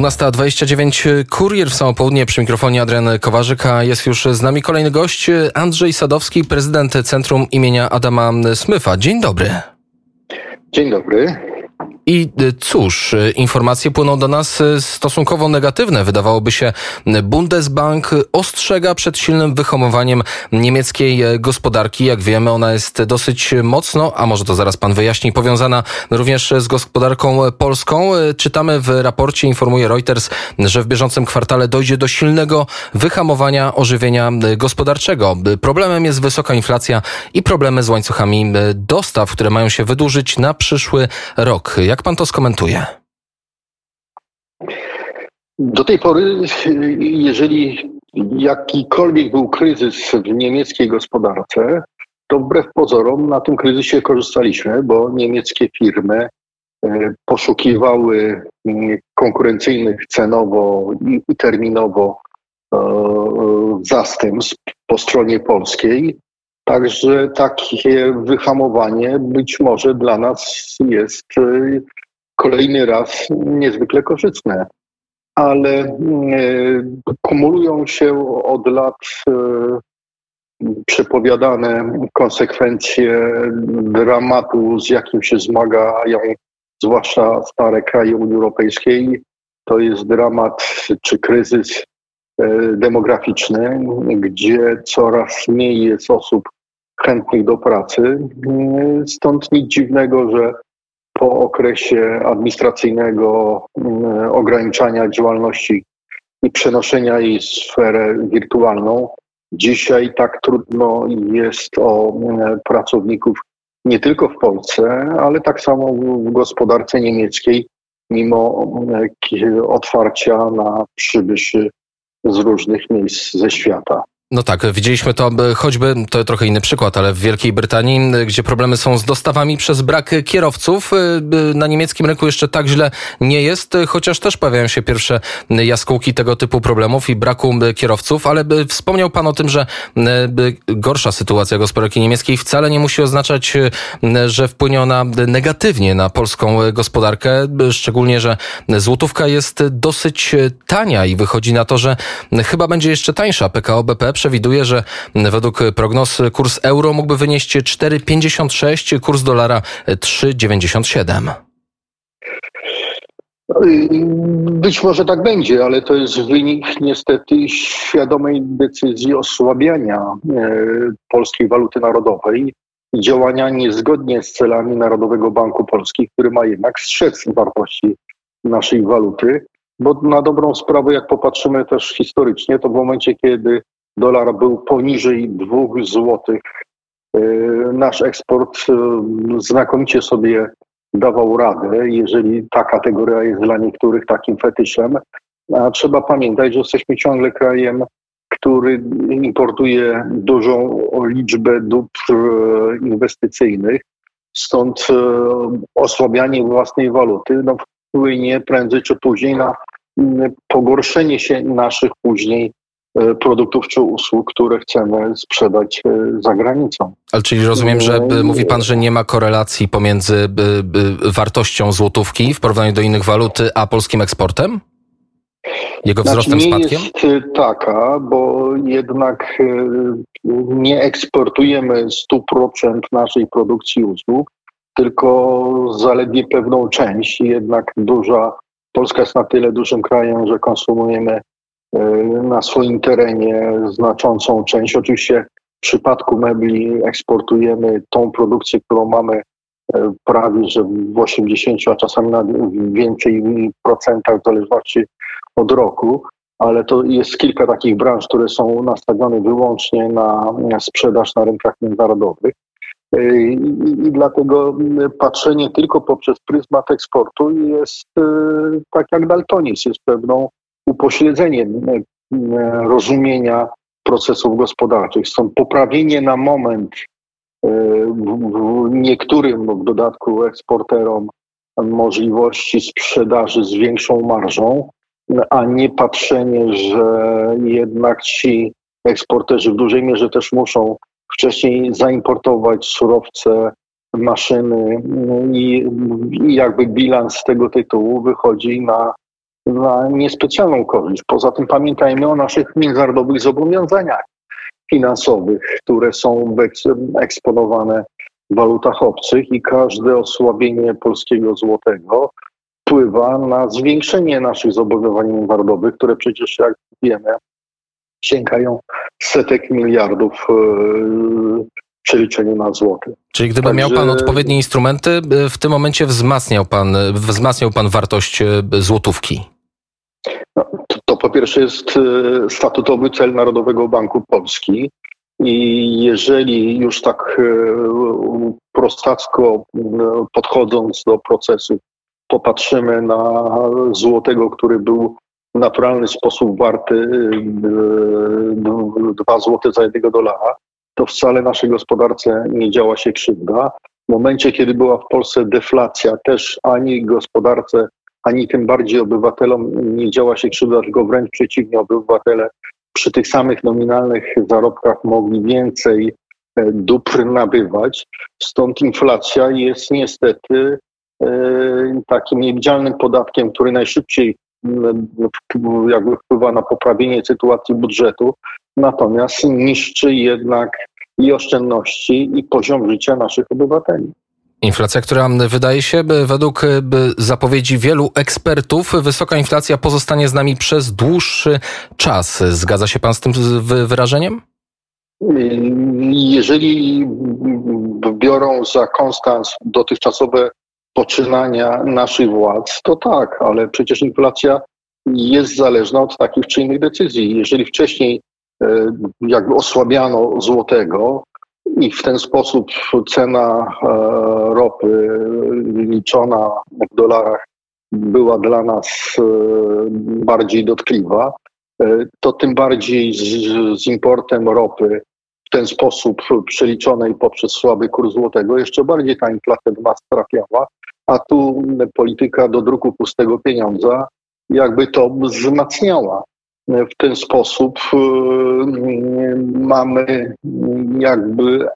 12.29 Kurier w samo południe przy mikrofonie Adrian Kowarzyk, a jest już z nami kolejny gość Andrzej Sadowski, prezydent Centrum imienia Adama Smyfa. Dzień dobry. Dzień dobry. I y, cóż, y, informacje płyną do nas y, stosunkowo negatywne. Wydawałoby się, Bundesbank ostrzega przed silnym wyhamowaniem niemieckiej gospodarki. Jak wiemy, ona jest dosyć mocno, a może to zaraz pan wyjaśni, powiązana również z gospodarką polską. Czytamy w raporcie, informuje Reuters, że w bieżącym kwartale dojdzie do silnego wyhamowania ożywienia gospodarczego. Problemem jest wysoka inflacja i problemy z łańcuchami dostaw, które mają się wydłużyć na przyszły rok. Jak pan to skomentuje? Do tej pory, jeżeli jakikolwiek był kryzys w niemieckiej gospodarce, to wbrew pozorom na tym kryzysie korzystaliśmy, bo niemieckie firmy e, poszukiwały mm, konkurencyjnych cenowo i terminowo e, zastępstw po stronie polskiej. Także takie wyhamowanie być może dla nas jest e, kolejny raz niezwykle korzystne. Ale e, kumulują się od lat e, przepowiadane konsekwencje dramatu, z jakim się zmagają zwłaszcza stare kraje Unii Europejskiej. To jest dramat czy kryzys demograficzny, gdzie coraz mniej jest osób chętnych do pracy. Stąd nic dziwnego, że po okresie administracyjnego mm, ograniczania działalności i przenoszenia jej w sferę wirtualną, dzisiaj tak trudno jest o mm, pracowników nie tylko w Polsce, ale tak samo w gospodarce niemieckiej, mimo mm, otwarcia na przybyszy z różnych miejsc ze świata. No tak, widzieliśmy to choćby, to trochę inny przykład, ale w Wielkiej Brytanii, gdzie problemy są z dostawami przez brak kierowców. Y, na niemieckim rynku jeszcze tak źle nie jest, chociaż też pojawiają się pierwsze jaskółki tego typu problemów i braku kierowców, ale wspomniał Pan o tym, że gorsza sytuacja gospodarki niemieckiej wcale nie musi oznaczać, że wpłynie ona negatywnie na polską gospodarkę, szczególnie, że złotówka jest dosyć tania i wychodzi na to, że chyba będzie jeszcze tańsza PKO BP przewiduje, że według prognoz kurs euro mógłby wynieść 4,56, kurs dolara 3,97. Być może tak będzie, ale to jest wynik niestety świadomej decyzji osłabiania e, polskiej waluty narodowej działania niezgodnie z celami Narodowego Banku Polski, który ma jednak strzec wartości naszej waluty. Bo na dobrą sprawę, jak popatrzymy też historycznie, to w momencie, kiedy dolar był poniżej 2 złotych. E, nasz eksport e, znakomicie sobie dawał radę, jeżeli ta kategoria jest dla niektórych takim fetyszem. A trzeba pamiętać, że jesteśmy ciągle krajem, który importuje dużą liczbę dóbr e, inwestycyjnych. Stąd osłabianie własnej waluty no, wpłynie prędzej czy później na pogorszenie się naszych później produktów czy usług, które chcemy sprzedać e, za granicą. Ale czyli rozumiem, że e, mówi pan, że nie ma korelacji pomiędzy wartością złotówki w porównaniu do innych walut, a polskim eksportem? Jego znaczy, wzrostem, znaczy, nie spadkiem? jest taka, bo jednak nie eksportujemy 100% naszej produkcji usług, tylko zaledwie pewną część. Jednak duża, Polska jest na tyle dużym krajem, że konsumujemy E, na swoim terenie znaczącą część. Oczywiście w przypadku mebli eksportujemy tą produkcję, którą mamy e, prawie że w 80, a czasami na więcej procentach w zależności od roku, ale to jest kilka takich branż, które są nastawione wyłącznie na sprzedaż na rynkach międzynarodowych. E, I, I, dlatego patrzenie tylko poprzez pryzmat eksportu jest tak jak daltonizm, jest pewną upośledzeniem e, rozumienia procesów gospodarczych. Stąd poprawienie na moment e, niektórym w dodatku eksporterom możliwości sprzedaży z większą marżą, a nie patrzenie, że jednak ci eksporterzy w dużej mierze też muszą wcześniej zaimportować surowce, maszyny i, i jakby bilans z tego tytułu wychodzi na na niespecjalną korzyść. Poza tym pamiętajmy o naszych międzynarodowych zobowiązaniach finansowych, które są eksponowane w walutach obcych i każde osłabienie polskiego złotego wpływa na zwiększenie naszych zobowiązań międzynarodowych, które przecież, jak wiemy, sięgają setek miliardów e, przeliczeniu na złoty. Czyli gdyby Także... miał pan odpowiednie instrumenty, e, w tym momencie wzmacniał pan, wzmacniał pan wartość e, złotówki? No, to, to po pierwsze jest statutowy cel Narodowego Banku Polski. I jeżeli już tak prostacko podchodząc do procesu, popatrzymy na złotego, który był w naturalny sposób warty 2 y, zł za jednego dolara, to wcale naszej gospodarce nie działa się krzywda. W momencie, kiedy była w Polsce deflacja, też ani gospodarce, ani tym bardziej obywatelom nie działa się krzywda, tylko wręcz przeciwnie, obywatele przy tych samych nominalnych zarobkach mogli więcej e, dóbr nabywać. Stąd inflacja jest niestety e, takim niewidzialnym podatkiem, który najszybciej jakby wpływa na poprawienie sytuacji budżetu, natomiast niszczy jednak i oszczędności, i poziom życia naszych obywateli. Inflacja, która wydaje się, według zapowiedzi wielu ekspertów, wysoka inflacja pozostanie z nami przez dłuższy czas. Zgadza się pan z tym wyrażeniem? Jeżeli biorą za konstans dotychczasowe poczynania naszych władz, to tak, ale przecież inflacja jest zależna od takich czy innych decyzji. Jeżeli wcześniej jakby osłabiano złotego i w ten sposób cena e, ropy liczona w dolarach była dla nas e, bardziej dotkliwa, to tym bardziej z, z importem ropy w ten sposób przeliczonej poprzez słaby kurs złotego jeszcze bardziej ta inflacja do nas trafiała, a tu polityka do druku pustego pieniądza jakby to wzmacniała. W ten sposób y, mamy jakby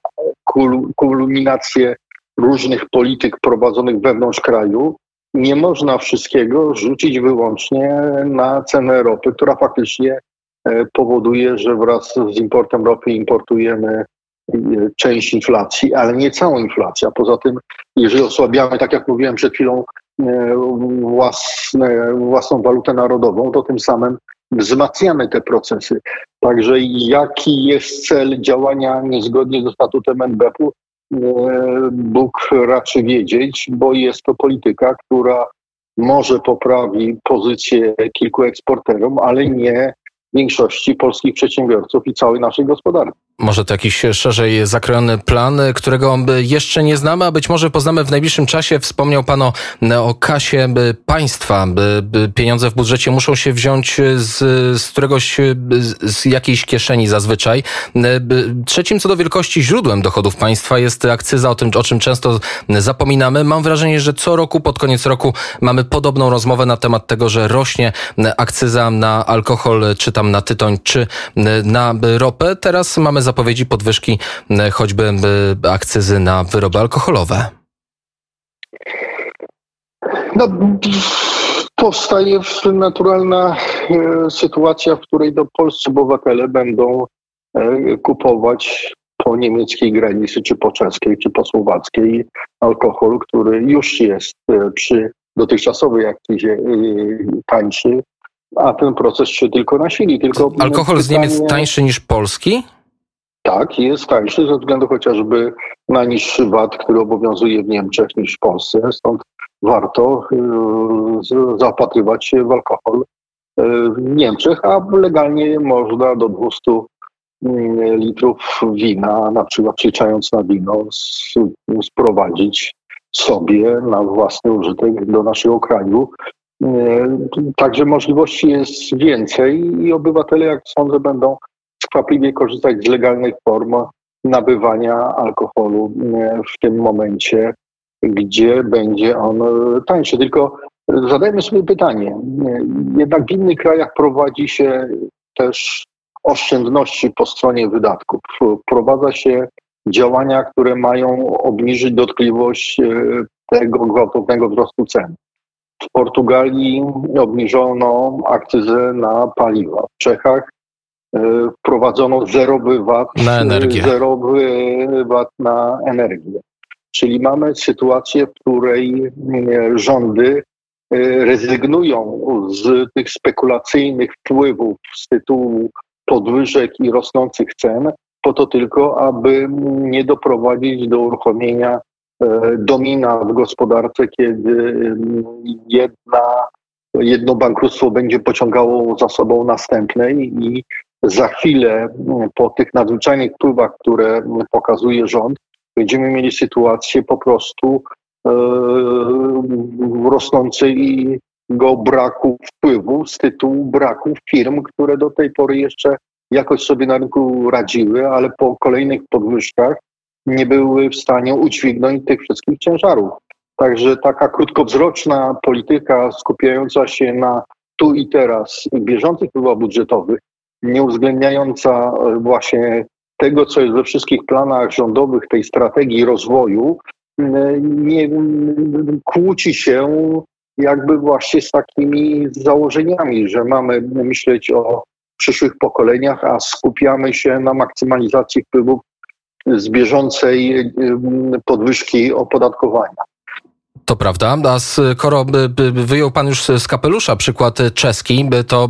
kulminację różnych polityk prowadzonych wewnątrz kraju. Nie można wszystkiego rzucić wyłącznie na cenę ropy, która faktycznie e, powoduje, że wraz z importem ropy importujemy e, część inflacji, ale nie całą inflację. Poza tym, jeżeli osłabiamy, tak jak mówiłem przed chwilą, E, własne, własną walutę narodową, to tym samym wzmacniamy te procesy. Także jaki jest cel działania niezgodnie ze statutem NBP-u, e, Bóg raczy wiedzieć, bo jest to polityka, która może poprawi pozycję kilku eksporterom, ale nie większości polskich przedsiębiorców i całej naszej gospodarki. Może to jakiś szerzej zakrojony plan, którego jeszcze nie znamy, a być może poznamy w najbliższym czasie. Wspomniał Pan o, o kasie państwa. Pieniądze w budżecie muszą się wziąć z, z któregoś, z jakiejś kieszeni zazwyczaj. Trzecim co do wielkości źródłem dochodów państwa jest akcyza, o tym, o czym często zapominamy. Mam wrażenie, że co roku, pod koniec roku mamy podobną rozmowę na temat tego, że rośnie akcyza na alkohol, czy tam na tytoń, czy na ropę. Teraz mamy zapowiedzi podwyżki e, choćby e, akcyzy na wyroby alkoholowe? No, powstaje naturalna e, sytuacja, w której do polscy obywatele będą kupować po niemieckiej granicy, czy po czeskiej, czy po słowackiej alkohol, który już jest przy dotychczasowej akcyzie tańszy, a ten proces się tylko nasili. Tylko alkohol pytanie... z Niemiec tańszy niż polski? Tak, jest tańszy ze względu chociażby na niższy VAT, który obowiązuje w Niemczech niż w Polsce. Stąd warto y, zaopatrywać się w alkohol y, w Niemczech, a legalnie można do 200 y, litrów wina, na przykład przeliczając na wino, sprowadzić sobie na własny użytek do naszego kraju. Także możliwości jest więcej i obywatele, jak sądzę, będą skwapliwie korzystać z legalnych form nabywania alkoholu e, w tym momencie, gdzie będzie on tańszy. Tylko zadajmy sobie pytanie. Jednak w innych krajach prowadzi się też oszczędności po stronie wydatków. Wprowadza się działania, które mają obniżyć dotkliwość e, tego gwałtownego wzrostu cen. W Portugalii obniżono akcyzę na paliwa. W Czechach wprowadzono zerowy VAT na energię. zerowy VAT na energię. Czyli mamy sytuację, w której rządy rezygnują z tych spekulacyjnych wpływów z tytułu podwyżek i rosnących cen, po to tylko, aby nie doprowadzić do uruchomienia e, domina w gospodarce, kiedy jedna, jedno bankructwo będzie pociągało za sobą następne i za chwilę po tych nadzwyczajnych wpływach, które pokazuje rząd, będziemy mieli sytuację po prostu e, rosnącego braku wpływu z tytułu braku firm, które do tej pory jeszcze jakoś sobie na rynku radziły, ale po kolejnych podwyżkach nie były w stanie udźwignąć tych wszystkich ciężarów. Także taka krótkowzroczna polityka skupiająca się na tu i teraz bieżących wpływach budżetowych, nie uwzględniająca właśnie tego, co jest we wszystkich planach rządowych, tej strategii rozwoju, nie kłóci się jakby właśnie z takimi założeniami, że mamy myśleć o przyszłych pokoleniach, a skupiamy się na maksymalizacji wpływów z bieżącej podwyżki opodatkowania. To prawda, a skoro wyjął pan już z kapelusza przykład czeski, to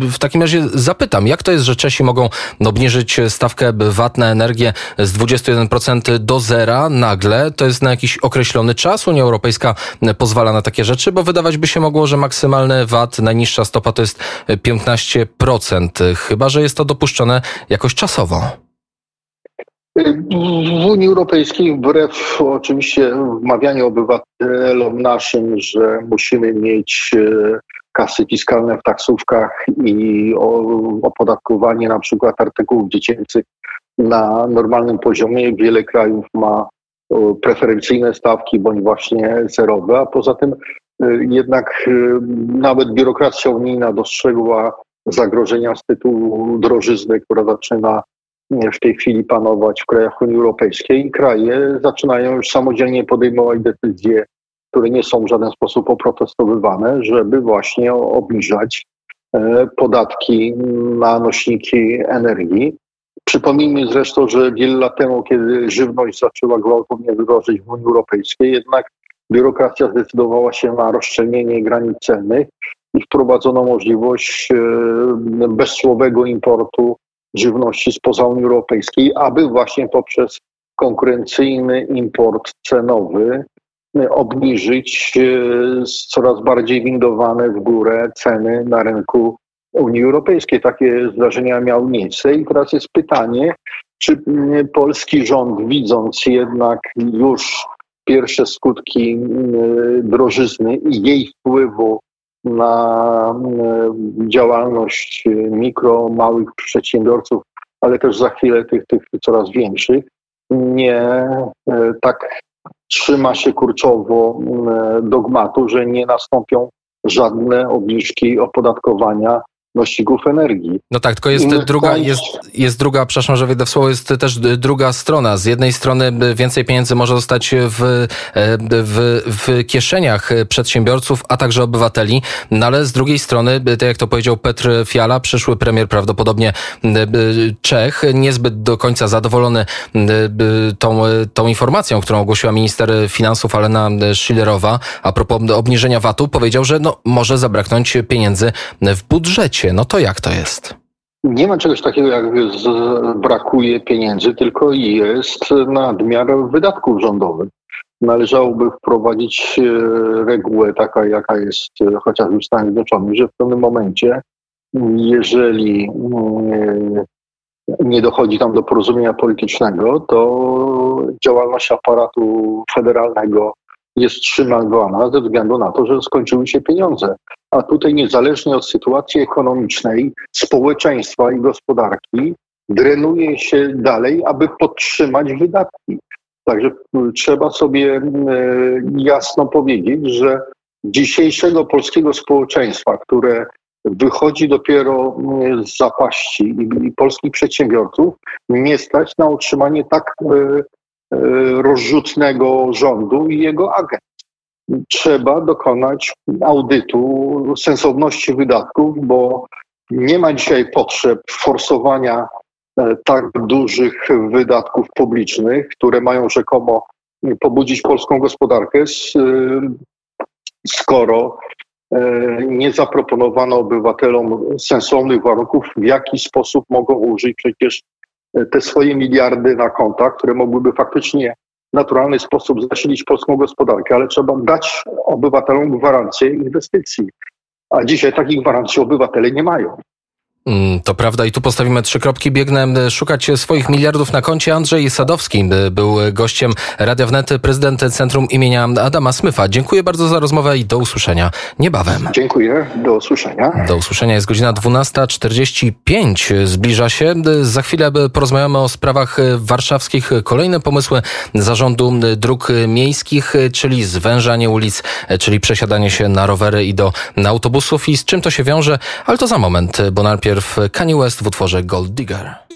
w takim razie zapytam, jak to jest, że Czesi mogą obniżyć stawkę VAT na energię z 21% do zera nagle? To jest na jakiś określony czas? Unia Europejska pozwala na takie rzeczy, bo wydawać by się mogło, że maksymalny VAT, najniższa stopa to jest 15%, chyba że jest to dopuszczone jakoś czasowo. W Unii Europejskiej, wbrew oczywiście wmawianiu obywatelom naszym, że musimy mieć e, kasy fiskalne w taksówkach i opodatkowanie na przykład artykułów dziecięcych na normalnym poziomie. Wiele krajów ma preferencyjne stawki bądź właśnie zerowe, a poza tym e, jednak e, nawet biurokracja unijna dostrzegła zagrożenia z tytułu drożyzny, która zaczyna w tej chwili panować w krajach Unii Europejskiej i kraje zaczynają już samodzielnie podejmować decyzje, które nie są w żaden sposób oprotestowywane, żeby właśnie obniżać e, podatki na nośniki energii. Przypomnijmy zresztą, że wiele lat temu, kiedy żywność zaczęła gwałtownie drożyć w Unii Europejskiej, jednak biurokracja zdecydowała się na rozszczelnienie granic celnych i wprowadzono możliwość e, bezsłowego importu żywności spoza Unii Europejskiej, aby właśnie poprzez konkurencyjny import cenowy e, obniżyć e, coraz bardziej windowane w górę ceny na rynku Unii Europejskiej. Takie zdarzenia miały miejsce i teraz jest pytanie, czy polski rząd, widząc jednak już pierwsze skutki drożyzny i jej wpływu na e, działalność mikro, małych przedsiębiorców, ale też za chwilę tych, tych coraz większych, nie e, tak trzyma się kurczowo e, dogmatu, że nie nastąpią żadne obniżki opodatkowania nośników energii. No tak, tylko jest druga, jest, jest druga, przepraszam, że wejdę w słowo, jest też druga strona. Z jednej strony więcej pieniędzy może zostać w, e, w, w kieszeniach przedsiębiorców, a także obywateli, no ale z drugiej strony, tak jak to powiedział Petr Fiala, przyszły premier prawdopodobnie Czech, niezbyt do końca zadowolony tą, tą informacją, którą ogłosiła minister finansów Alena Schillerowa a propos obniżenia VAT-u, powiedział, że no, może zabraknąć pieniędzy w budżecie no to jak to jest? Nie ma czegoś takiego jak brakuje pieniędzy, tylko jest nadmiar wydatków rządowych. Należałoby wprowadzić e, regułę taka, jaka jest e, chociażby w Stanach Zjednoczonych, że w pewnym momencie, jeżeli e, nie dochodzi tam do porozumienia politycznego, to działalność aparatu federalnego jest wstrzymywana ze względu na to, że skończyły się pieniądze. A tutaj niezależnie od sytuacji ekonomicznej, społeczeństwa i gospodarki, drenuje się dalej, aby podtrzymać wydatki. Także trzeba sobie jasno powiedzieć, że dzisiejszego polskiego społeczeństwa, które wychodzi dopiero z zapaści i, polskich przedsiębiorców, nie stać na utrzymanie tak E, rozrzutnego rządu i jego agent. trzeba dokonać audytu sensowności wydatków, bo nie ma dzisiaj potrzeb forsowania e, tak dużych wydatków publicznych, które mają rzekomo pobudzić polską gospodarkę, skoro e, nie zaproponowano obywatelom sensownych warunków, w jaki sposób mogą użyć przecież te swoje miliardy na kontach, które mogłyby faktycznie w naturalny sposób zasilić polską gospodarkę, ale trzeba dać obywatelom gwarancję inwestycji. A dzisiaj takich gwarancji obywatele nie mają. Mm, to prawda i tu postawimy trzy kropki. Biegnę e, szukać swoich miliardów na koncie. Andrzej Sadowski e, był gościem Radia Wnet, prezydent Centrum imienia Adama Smyfa. Dziękuję bardzo za rozmowę i do usłyszenia niebawem. Dziękuję, do usłyszenia. Do usłyszenia jest godzina 12.45. Zbliża się. Za chwilę porozmawiamy o sprawach warszawskich. Kolejne pomysły zarządu dróg miejskich, czyli zwężanie ulic, czyli przesiadanie się na rowery i do autobusów i z czym to się wiąże, ale to za moment, bo najpierw Kanye West w utworze Gold Digger.